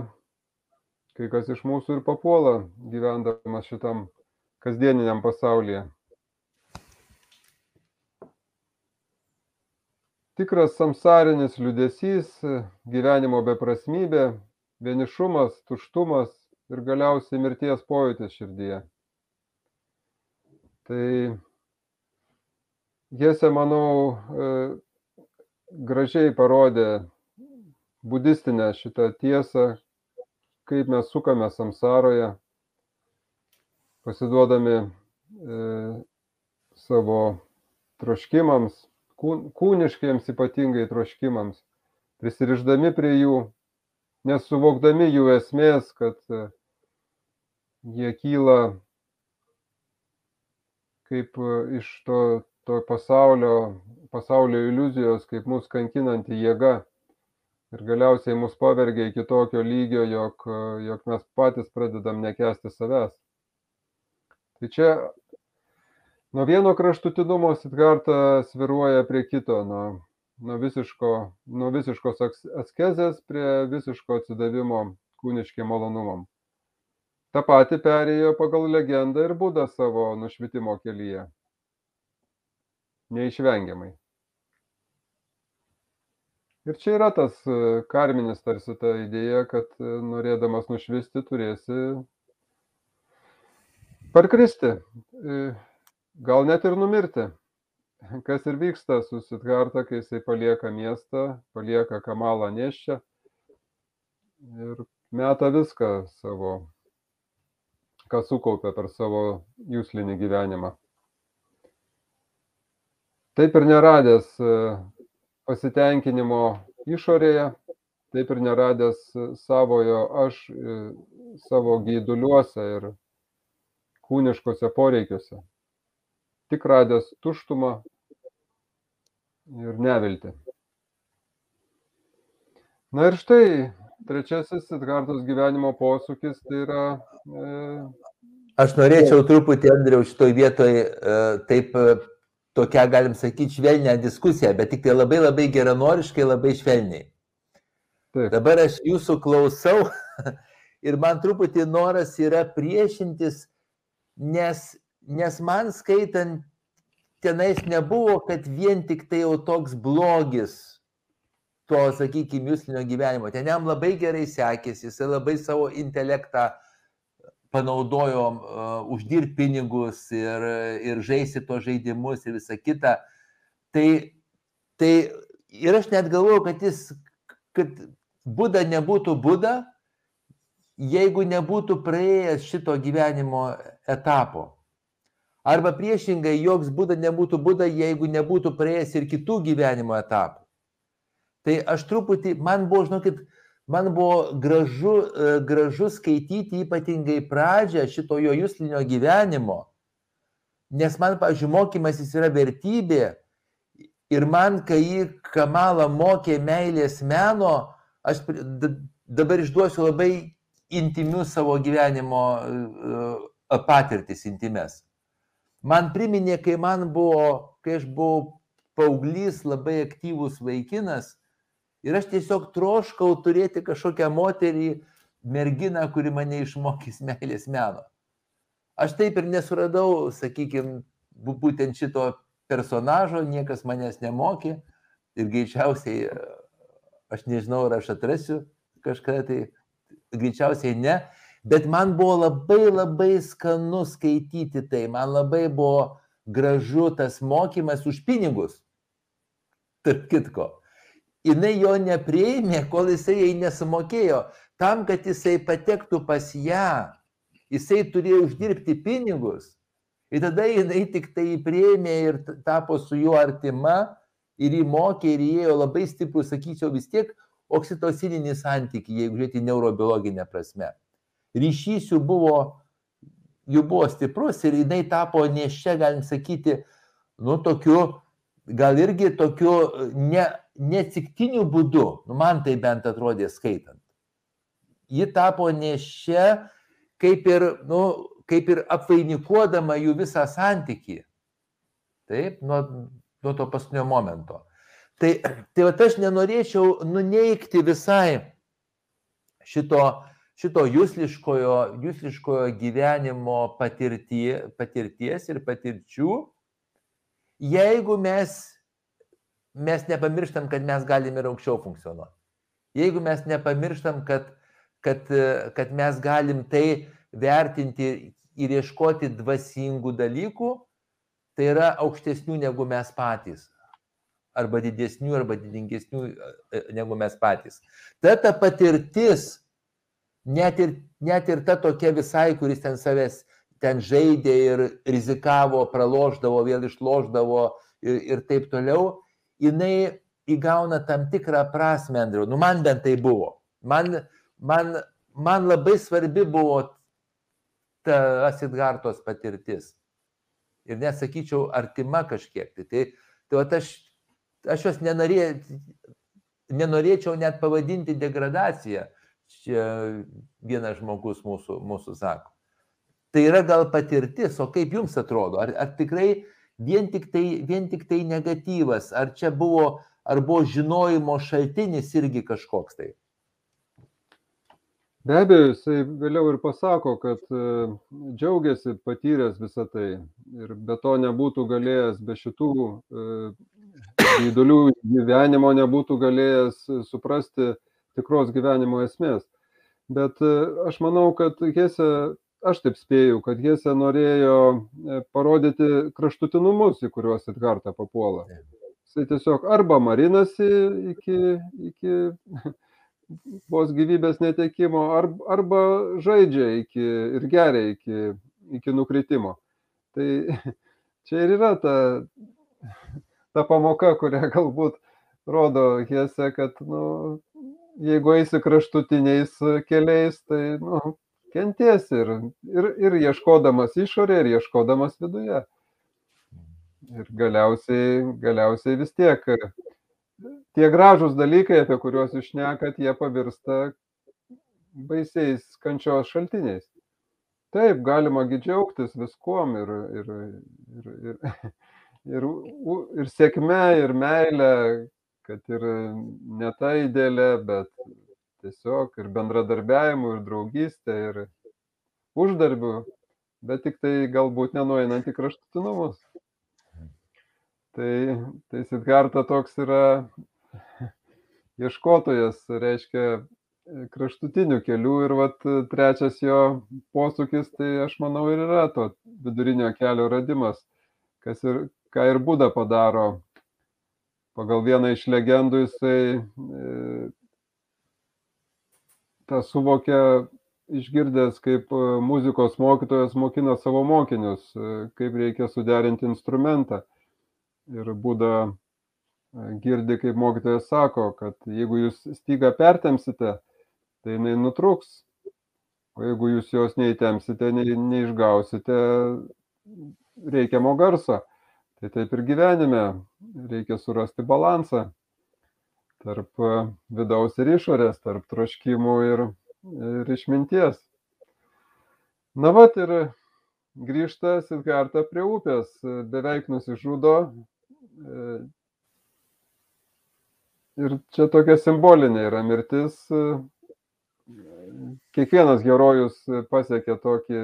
kai kas iš mūsų ir papuola gyvendamas šitam kasdieniniam pasaulyje. tikras samsarinis liūdesys, gyvenimo beprasmybė, vienišumas, tuštumas ir galiausiai mirties pojūtis širdyje. Tai Jėse, manau, e, gražiai parodė budistinę šitą tiesą, kaip mes sukame samsaroje, pasiduodami e, savo troškimams, kū- kūniškiems ypatingai troškimams, prisiriždami prie jų, nesuvokdami jų esmės, kad e, jie kyla kaip e, iš to, to pasaulio, pasaulio iliuzijos, kaip mus kankinanti jėga. Ir galiausiai mus pavergia iki tokio lygio, jog, e, jog mes patys pradedam nekesti savęs. Tai čia nuo vieno kraštutinumo Sidharta sviruoja prie kito, nuo, nuo, visiško, nuo visiškos askezės prie visiško atsidavimo kūniškiam malonumam. Ta pati perėjo pagal legendą ir būda savo nušvitimo kelyje. Neišvengiamai. Ir čia yra tas e, karminis tarsi ta idėja, kad e, norėdamas nušvisti turėsi parkristi, e, gal net ir numirti. Kas ir vyksta su Sidharta, kai jisai palieka miestą, palieka kamalą neščią ir meta viską savo, ką sukaupė per savo jūslinį gyvenimą. Taip ir neradęs e, pasitenkinimo išorėje, taip ir neradęs savojo aš e, savo gaiduliuose ir kūniškose poreikiuose. Tik radęs tuštumą ir nevilti. Na ir štai trečiasis Sidhartos gyvenimo posūkis tai yra e, Aš norėčiau truputį, Andriau, šitoj vietoj e, taip, e, tokia, galim sakyti, švelnę diskusiją, bet tik tai labai labai geranoriškai, labai švelniai. taip, Dabar aš jūsų klausau ir man truputį noras yra priešintis, nes, nes man skaitant tenais nebuvo, kad vien tik tai jau toks blogis to, sakykime, jūslinio gyvenimo. Ten jam labai gerai sekėsi, jisai labai savo intelektą panaudojo uh, uždirbti pinigus ir, ir žaisti tos žaidimus ir visa kita. Tai, tai ir aš net galvoju, kad jis, kad Buda nebūtų Buda, jeigu nebūtų praėjęs šito gyvenimo etapo. Arba priešingai, joks Buda nebūtų Buda, jeigu nebūtų praėjęs ir kitų gyvenimo etapų. Tai aš truputį, man buvo, žinokit, man buvo gražu, e, gražu skaityti ypatingai pradžią šito jo jūslinio gyvenimo, nes man, pažiūrėjau, mokymasis yra vertybė ir man, kai jį Kamala mokė meilės meno, aš dabar išduosiu labai intimius savo gyvenimo e, patirtis intimes. Man priminė, kai man buvo, kai aš buvau paauglys, labai aktyvus vaikinas ir aš tiesiog troškau turėti kažkokią moterį, merginą, kuri mane išmokys meilės meno. Aš taip ir nesuradau, sakykime, būtent šito personažo, niekas manęs nemokė ir greičiausiai, aš nežinau, ar aš atrasiu kažką, tai greičiausiai ne, bet man buvo labai labai skanu skaityti tai, man labai buvo gražu tas mokymas už pinigus. Tarp kitko. Jinai jo neprieimė, kol jisai jai nesumokėjo. Tam, kad jisai patektų pas ją, jisai turėjo uždirbti pinigus. Ir tada jinai tik tai prieimė ir tapo su juo artima ir jį mokė ir įėjo labai stiprų, sakyčiau, vis tiek oksitocininį santykį, jeigu žiūrėti neurobiologinę prasme. Ryšys jų buvo, jų buvo stiprus ir jinai tapo nešia, galim sakyti, nu tokiu, gal irgi tokiu ne, neatsiktiniu būdu, nu, man tai bent atrodė skaitant. Ji tapo nešia kaip ir, nu, kaip ir apvainikuodama jų visą santykį. Taip, nuo, nuo to paskutinio momento. Tai, tai va aš nenorėčiau nuneikti visai šito, šito jūsliškojo, jūsliškojo gyvenimo patirtie, patirties ir patirčių, jeigu mes, mes nepamirštam, kad mes galime ir aukščiau funkcionuoti. Jeigu mes nepamirštam, kad, kad, kad mes galim tai vertinti ir ieškoti dvasingų dalykų, tai yra aukštesnių negu mes patys. arba didesnių, arba didingesnių e, negu mes patys. Ta ta patirtis, net ir, net ir ta tokia visai, kuris ten savęs ten žaidė ir rizikavo, praloždavo, vėl išloždavo ir, ir taip toliau, jinai įgauna tam tikrą prasme, Andriu. Nu, man bent tai buvo. Man, man, man labai svarbi buvo ta Asidgartos patirtis. Ir nesakyčiau, artima kažkiek. Tai, tai, tai aš, aš jos nenorė, nenorėčiau net pavadinti degradaciją. Čia vienas žmogus mūsų, mūsų sako. Tai yra gal patirtis, o kaip jums atrodo? Ar, ar tikrai vien tik, tai, vien tik tai negatyvas, ar čia buvo, ar buvo žinojimo šaltinis irgi kažkoks tai? Be abejo, jisai vėliau ir pasako, kad e, džiaugiasi patyręs visą tai ir be to nebūtų galėjęs, be šitų įdolių e, gyvenimo nebūtų galėjęs suprasti tikros gyvenimo esmės. Bet e, aš manau, kad Hese, aš taip spėju, kad Hese norėjo parodyti kraštutinumus, į kuriuos Edgarta papuola. Jisai tiesiog arba marinasi iki, iki vos gyvybės netekimo, ar, arba žaidžia iki, ir geria iki, iki nukritimo. Tai čia ir yra ta, ta pamoka, kurią galbūt rodo Hese, kad nu, jeigu eisi kraštutiniais keliais, tai nu, kenties ir, ir, ir ieškodamas išorė, ir ieškodamas viduje. Ir galiausiai, galiausiai vis tiek tie gražūs dalykai, apie kuriuos jūs šnekat, jie pavirsta baisiais kančios šaltiniais. Taip, galima džiaugtis viskuom ir, ir, ir, ir, ir, ir sėkme, ir meilė, kad ir ne ta idėlė, bet tiesiog ir bendradarbiavimu, ir draugystė, ir uždarbiu, bet tik tai galbūt nenueinant į kraštutinumus. Tai, tai Sidharta toks yra ieškotojas, reiškia kraštutinių kelių ir vat trečias jo posūkis, tai aš manau ir yra to vidurinio kelio radimas, kas ir, ką ir Buda padaro. Pagal vieną iš legendų jisai e, tą suvokia išgirdęs, kaip muzikos mokytojas mokina savo mokinius, e, kaip reikia suderinti instrumentą ir būda e, girdi, kaip mokytojas sako, kad jeigu jūs stygą pertemsite, tai jinai nutruks. O jeigu jūs jos neįtemsite, ne, neišgausite reikiamo garso. Tai taip ir gyvenime reikia surasti balansą tarp e, vidaus ir išorės, tarp troškimų ir, ir išminties. Na vat ir grįžta Sidgarta prie upės, beveik nusižudo, E, ir čia tokia simbolinė yra mirtis. E, kiekvienas herojus pasiekia tokį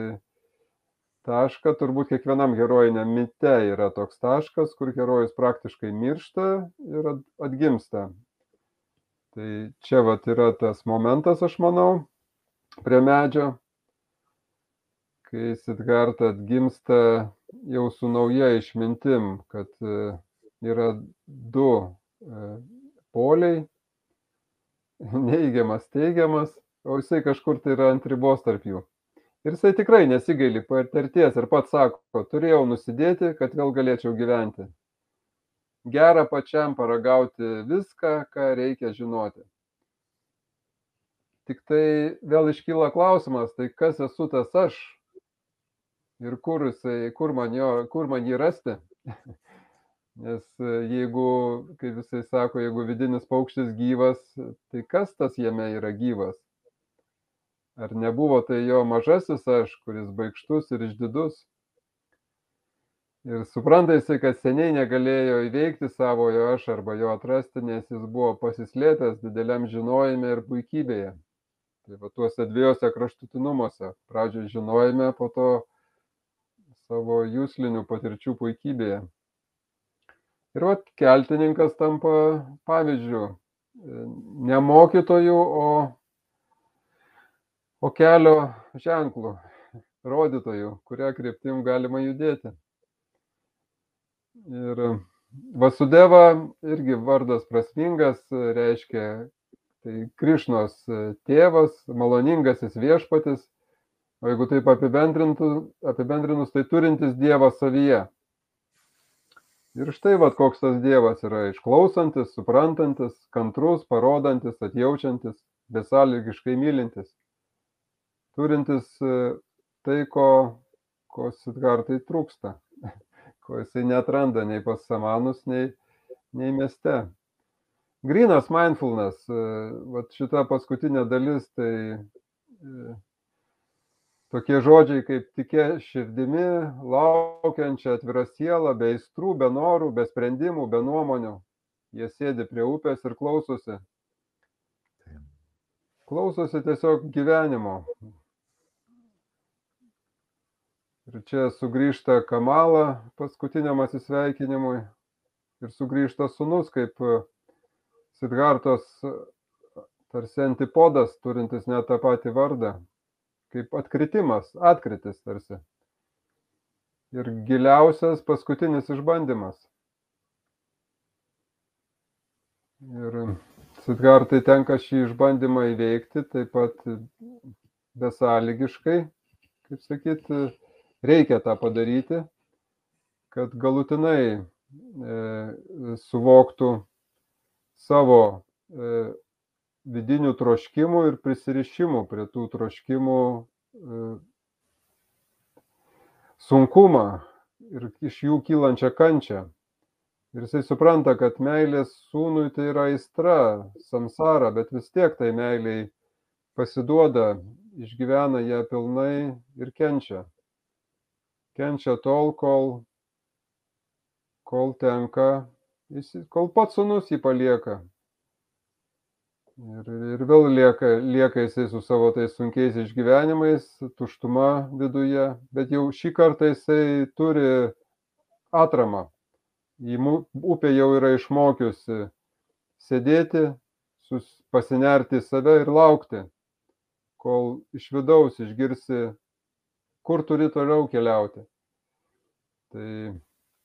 tašką, turbūt kiekvienam herojiniam mite yra toks taškas, kur herojus praktiškai miršta ir atgimsta. Tai čia vat yra tas momentas, aš manau, prie medžio, kai Sidgarta atgimsta jau su nauja išmintim, kad yra du e, poliai, neigiamas, teigiamas, o jisai kažkur tai yra ant ribos tarp jų. Ir jisai tikrai nesigaili patirties ir pats sako, turėjau nusidėti, kad vėl galėčiau gyventi. Gera pačiam paragauti viską, ką reikia žinoti. Tik tai vėl iškyla klausimas, tai kas esu tas aš ir kur, jisai, kur, man, jo, kur man jį rasti. Nes e, jeigu, kaip jisai sako, jeigu vidinis paukštis gyvas, tai kas tas jame yra gyvas? Ar nebuvo tai jo mažasis aš, kuris baigštus ir išdidus? Ir supranta jisai, kad seniai negalėjo įveikti savojo aš arba jo atrasti, nes jis buvo pasislėpęs dideliam žinojime ir puikybėje. Tai va tuose dviejose kraštutinumuose. Pradžioje žinojime, po to savo jūslinių patirčių puikybėje. Ir vat keltininkas tampa pavyzdžių. Ne mokytojų, o, o kelio ženklų, rodytojų, kuria kryptim galima judėti. Ir Vasudeva irgi vardas prasmingas, reiškia tai Krišnos tėvas, maloningasis viešpatis, o jeigu taip apibendrinus, tai turintis Dievą savyje. Ir štai vad koks tas Dievas yra. Išklausantis, suprantantis, kantrus, parodantis, atjaučiantis, besąlygiškai mylintis, turintis tai, ko, ko Sidgartai trūksta, ko jisai netranda nei pas samanus, nei, nei mieste. Grinas mindfulness, vat šita paskutinė dalis, tai tokie žodžiai kaip tikė širdimi, laukiančia atvira siela, be aistrų, be norų, be sprendimų, be nuomonių. Jie sėdi prie upės ir klausosi. Klausosi tiesiog gyvenimo. Ir čia sugrįžta Kamala paskutiniam atsisveikinimui ir sugrįžta sunus kaip Sidhartos tarsi antipodas, turintis net tą patį vardą, kaip atkritimas, atkritis tarsi. Ir giliausias paskutinis išbandymas. Ir Sidhartai tenka šį išbandymą įveikti taip pat besąlygiškai, kaip sakyti, reikia tą padaryti, kad galutinai e, suvoktų savo e, vidinių troškimų ir prisirišimų prie tų troškimų e, sunkumą ir iš jų kylančią kančią. Ir jisai supranta, kad meilės sūnui tai yra aistra, samsara, bet vis tiek tai meiliai pasiduoda, išgyvena ją pilnai ir kenčia. Kenčia tol, kol, kol tenka Jis, kol pats sunus jį palieka. Ir, ir vėl lieka, lieka jisai su savo tais sunkiais išgyvenimais, tuštuma viduje, bet jau šį kartą jisai turi atramą. Į upę jau yra išmokiusi sėdėti, sus, pasinerti į save ir laukti, kol iš vidaus išgirsi, kur turi toliau keliauti. Tai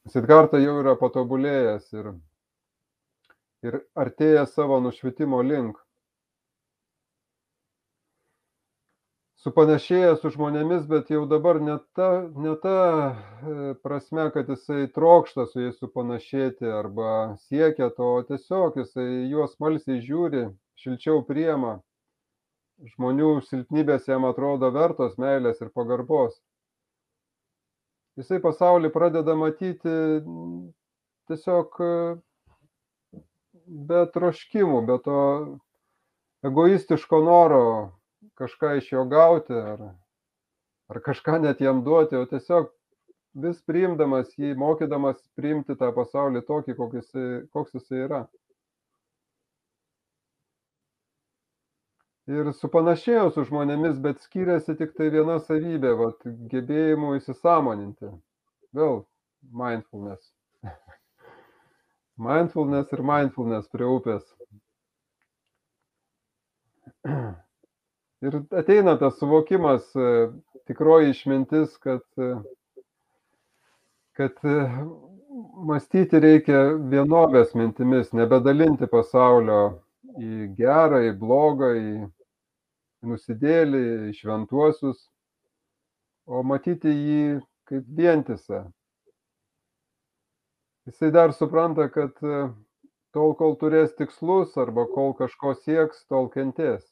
Sidgarta jau yra patobulėjęs ir, ir artėja savo nušvitimo link. Supanašėja su žmonėmis, bet jau dabar ne ta, ne ta e, prasme, kad jisai trokšta su jais supanašėti arba siekia to, tiesiog jisai juos malsiai žiūri, šilčiau priema. Žmonių silpnybės jam atrodo vertos meilės ir pagarbos jisai pasaulį pradeda matyti tiesiog be troškimų, be to egoistiško noro kažką iš jo gauti ar, ar kažką net jam duoti, o tiesiog vis priimdamas jį, mokydamas priimti tą pasaulį tokį, koks jisai, koks jisai yra. Ir supanašėjo su žmonėmis, bet skiriasi tik tai viena savybė, vat, gebėjimu įsisamoninti. Vėl mindfulness. mindfulness ir mindfulness prie upės. Ir ateina tas suvokimas, tikroji išmintis, kad, kad mąstyti reikia vienovės mintimis, nebedalinti pasaulio į gerą, į blogą, į nusidėlį, šventuosius, o matyti jį kaip vientisą. Jisai dar supranta, kad e, tol, kol turės tikslus arba kol kažko sieks, tol kentės.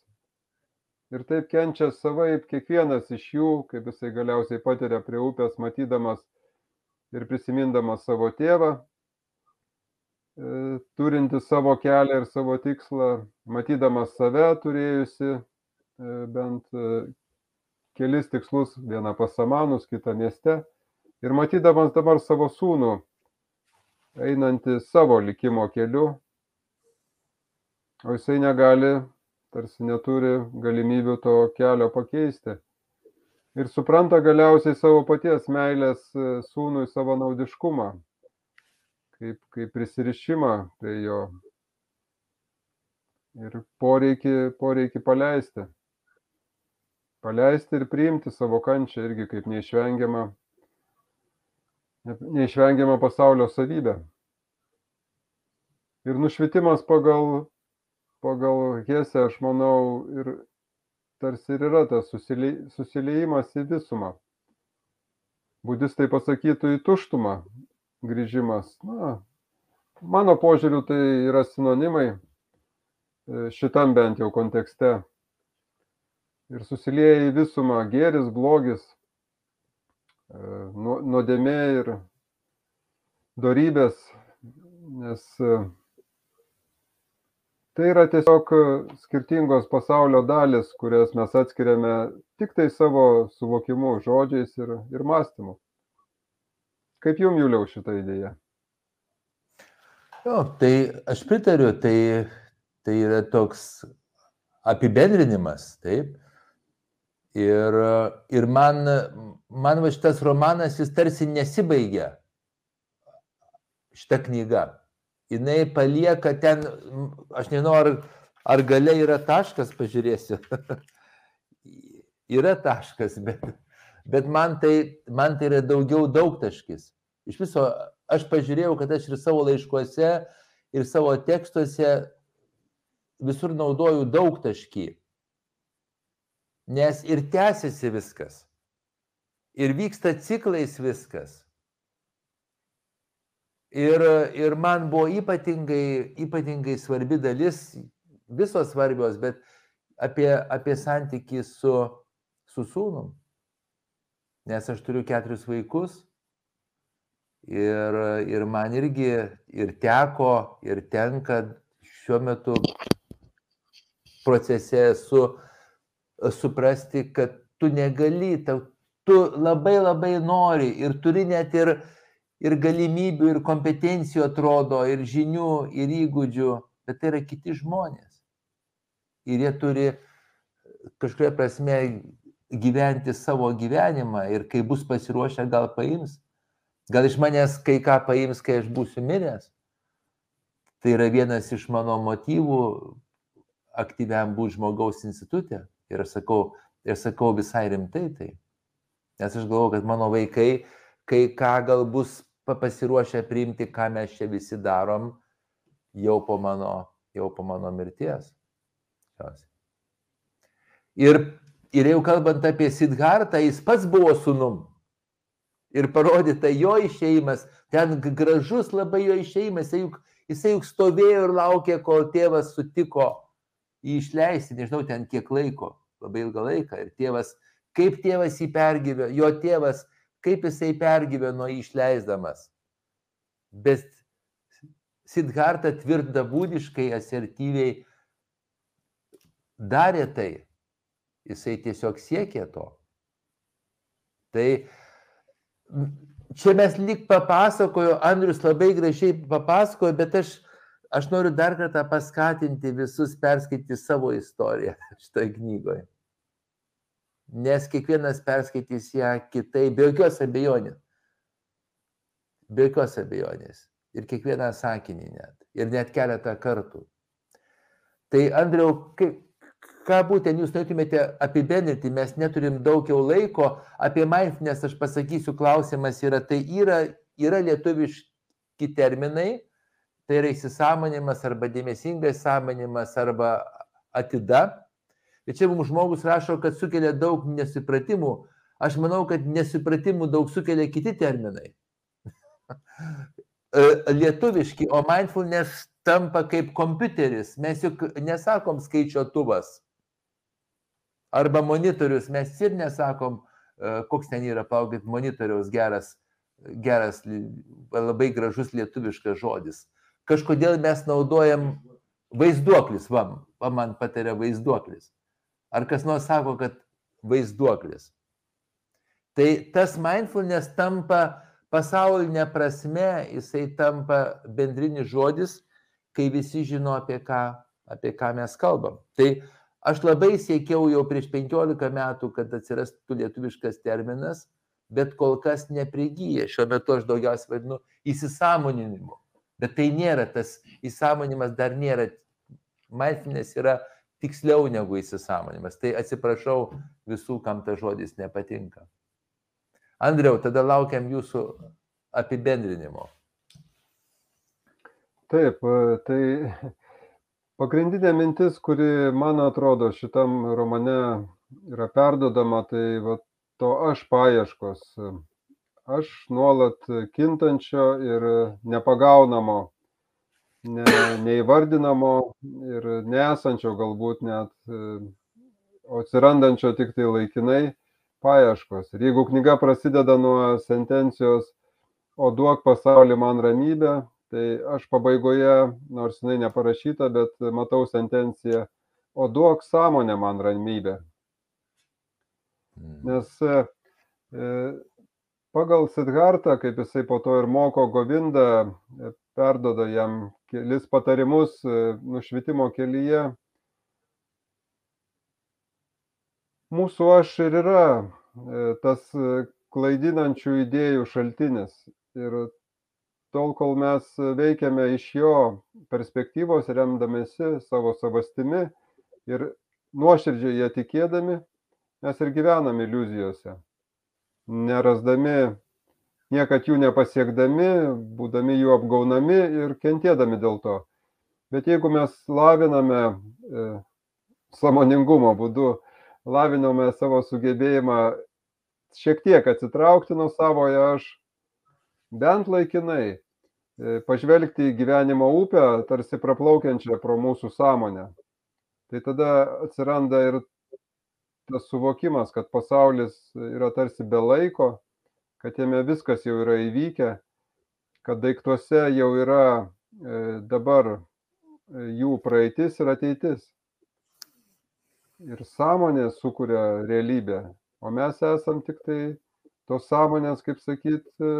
Ir taip kenčia savaip kiekvienas iš jų, kaip jisai galiausiai patiria prie upės, matydamas ir prisimindamas savo tėvą, e, turinti savo kelią ir savo tikslą, matydamas save turėjusi bent e, kelis tikslus, vieną pas samanus, kitą mieste. Ir matydamas dabar savo sūnų, einantį savo likimo keliu, o jisai negali, tarsi neturi galimybių to kelio pakeisti. Ir supranta galiausiai savo paties meilės e, sūnui savo naudiškumą, kaip, kaip prisirišimą prie jo ir poreikį, poreikį paleisti paleisti ir priimti savo kančią irgi kaip neišvengiamą, neišvengiamą pasaulio savybę. Ir nušvitimas pagal, pagal Hesę, aš manau, ir tarsi ir yra tas susiliejimas į visumą. Budistai pasakytų į tuštumą grįžimas. Na, mano požiūriu tai yra sinonimai e, šitam bent jau kontekste. Ir susilieja į visumą gėris, blogis, e, nuodėmė ir darybės, nes e, tai yra tiesiog skirtingos pasaulio dalis, kurias mes atskiriame tik tai savo suvokimu, žodžiais ir, ir mąstymu. Kaip jum, Juliau, šitą idėją? Jo, tai aš pritariu, tai, tai yra toks apibendrinimas, taip. Ir, ir man, man va šitas romanas, jis tarsi nesibaigia, šita knyga jinai palieka ten, aš nežinau, ar, ar gale yra taškas, pažiūrėsiu. yra taškas, bet, bet man, tai, man tai yra daugiau daugtaškis. Iš viso, aš pažiūrėjau, kad aš ir savo laiškuose, ir savo tekstuose visur naudoju daugtaškį. Nes ir tęsiasi viskas. Ir vyksta ciklais viskas. Ir, ir man buvo ypatingai, ypatingai svarbi dalis, visos svarbios, bet apie, apie santykį su, su sūnum. Nes aš turiu keturis vaikus ir, ir man irgi ir teko, ir tenka šiuo metu procese esu suprasti, kad tu negali, tu, tu labai labai nori ir turi net ir ir galimybių, ir kompetencijų atrodo, ir žinių, ir įgūdžių, bet tai yra kiti žmonės. Ir jie turi kažkuria prasme gyventi savo gyvenimą ir kai bus pasiruošę, gal paims. Gal iš manęs kai ką paims, kai aš būsiu miręs. Tai yra vienas iš mano motyvų aktyviam būti žmogaus institutė. Ir aš sakau, ir sakau visai rimtai tai. Nes aš galvoju, kad mano vaikai, kai ką gal bus pasiruošę priimti, ką mes čia visi darom jau po mano, jau po mano mirties. Ir, ir jau kalbant apie Sidhartą, jis pats buvo sunum. Ir parodyta jo išeimas, ten gražus labai jo išeimas, jisai juk, jisai juk stovėjo ir laukė, kol tėvas sutiko jį išleisti, nežinau ten kiek laiko, labai ilgą laiką. Ir tėvas, kaip tėvas jį pergyvė, jo tėvas kaip jisai pergyveno išleisdamas. Bet Sidharta tvirta būdiškai, asertyviai darė tai. Jisai tiesiog siekė to. Tai čia mes lyg papasakojo, Andrius labai gražiai papasakojo, bet aš, aš noriu dar kartą paskatinti visus perskaityti savo istoriją šitoje knygoje nes kiekvienas perskaitys ją kitaip, be jokios abejonės. Be jokios abejonės. Ir kiekvieną sakinį net. Ir net keletą kartų. Tai Andriau, kaip, ką būtent jūs norėtumėte apibendrinti, mes neturim daug jau laiko, apie mindfulness aš pasakysiu, klausimas yra, tai yra, yra lietuviški terminai, tai yra įsisamonimas arba dėmesingas samonimas arba atida, Ir čia mums žmogus rašo, kad sukelia daug nesupratimų. Aš manau, kad nesupratimų daug sukelia kiti terminai. E, lietuviški, o mindfulness tampa kaip kompiuteris. Mes juk nesakom skaičiuotuvas. Arba monitorius, mes ir nesakom, e, koks ten yra, palaukit, monitoriaus geras, geras, labai gražus lietuviškas žodis. Kažkodėl mes naudojam vaizduoklis, va, va man patarė vaizduoklis. Ar kas nors sako, kad vaizduoklis. Tai tas mindfulness tampa pasaulinė prasme, jisai tampa bendrinis žodis, kai visi žino, apie ką, apie ką mes kalbam. Tai aš labai siekiau jau prieš 15 metų, kad atsirastų lietuviškas terminas, bet kol kas neprigyja. Šiuo metu aš daugiausiai vadinu įsisamoninimu. Bet tai nėra tas įsamonimas, dar nėra. Mindfulness yra tiksliau negu įsisamonimas. Tai atsiprašau visų, kam tas žodis nepatinka. Andriau, tada laukiam jūsų apibendrinimo. Taip, tai pagrindinė mintis, kuri man atrodo šitam romane yra perdodama, tai va, to aš paieškos. Aš nuolat kintančio ir nepagaunamo, ne, neįvardinamo ir nesančio galbūt net, o atsirandančio tik tai laikinai paieškos. Ir jeigu knyga prasideda nuo sentencijos, o duok pasaulį man ramybę, tai aš pabaigoje, nors jinai neparašyta, bet matau sentenciją, o duok sąmonę man ramybę. Nes e, pagal Sidhartą, kaip jisai po to ir moko Govindą, e, perdoda jam kelis patarimus e, nušvitimo kelyje. Mūsų aš ir yra tas klaidinančių idėjų šaltinis. Ir tol, kol mes veikiame iš jo perspektyvos, remdamėsi savo savastimi ir nuoširdžiai ją tikėdami, mes ir gyvenam iliuzijose, nerasdami, niekad jų nepasiekdami, būdami jų apgaunami ir kentėdami dėl to. Bet jeigu mes laviname e, samoningumo būdu, laviname savo sugebėjimą šiek tiek atsitraukti nuo savojo aš, bent laikinai e, pažvelgti į gyvenimo upę, tarsi praplaukiančią pro mūsų sąmonę. Tai tada atsiranda ir tas suvokimas, kad pasaulis yra tarsi be laiko, kad jame viskas jau yra įvykę, kad daiktuose jau yra e, dabar e, jų praeitis ir ateitis. Ir sąmonė sukuria realybę, o mes esam tik tai tos sąmonės, kaip sakyt, e,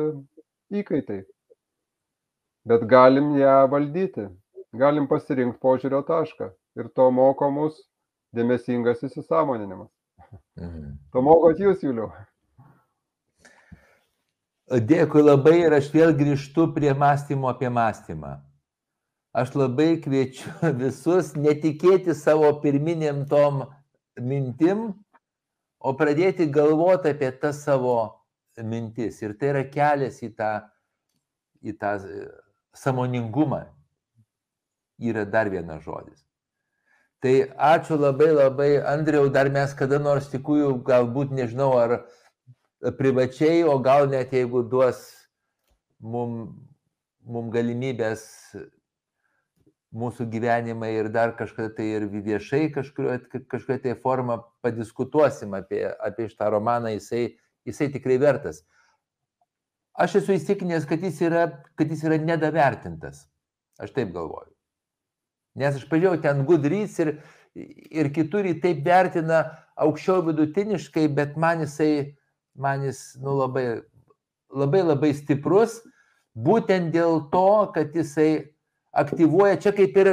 įkaitai. Bet galim ją valdyti, galim pasirinkti požiūrio tašką ir to moko mus dėmesingas įsisamoninimas. Mhm. To mokot jūs, Juliu. Dėkui labai ir aš vėl grįžtu prie mąstymo apie mąstymą. Aš labai kviečiu visus netikėti savo pirminėm tom mintim, o pradėti galvoti apie tas savo mintis. Ir tai yra kelias į tą, į tą samoningumą. Yra dar vienas žodis. Tai ačiū labai labai, Andriau, dar mes kada nors tikrųjų, galbūt nežinau, ar privačiai, o gal net jeigu duos mum, mum galimybės mūsų gyvenimai ir dar kažkada tai ir viešai kažkokia tai forma padiskutuosim apie, apie šitą romaną, jisai, jisai tikrai vertas. Aš esu įsitikinęs, kad jis yra, kad jis yra nedavertintas. Aš taip galvoju. Nes aš pažiūrėjau ten Goodreads ir, ir kitur jį taip vertina aukščiau vidutiniškai, bet man jisai, man jis nu, labai, labai labai stiprus, būtent dėl to, kad jisai aktyvuoja čia kaip ir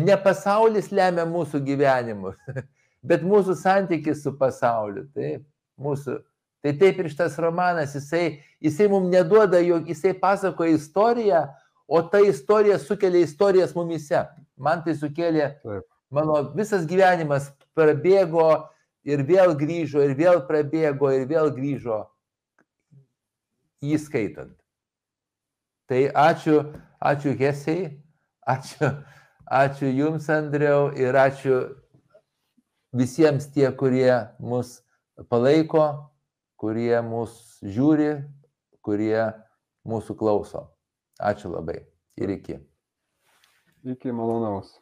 ne pasaulis lemia mūsų gyvenimus, bet mūsų santykis su pasauliu. Taip, mūsų. Tai taip ir šitas romanas, jisai, jisai mums neduoda, jog jisai pasakoja istoriją, o ta istorija sukelia istorijas mumise. Man tai sukėlė, Taip. mano visas gyvenimas prabėgo ir vėl grįžo, ir vėl prabėgo, ir vėl grįžo įskaitant. Tai ačiū, ačiū Hesiai, ačiū, ačiū Jums, Andriau, ir ačiū visiems tie, kurie mus palaiko, kurie mus žiūri, kurie mūsų klauso. Ačiū labai ir iki. Iki malonaus.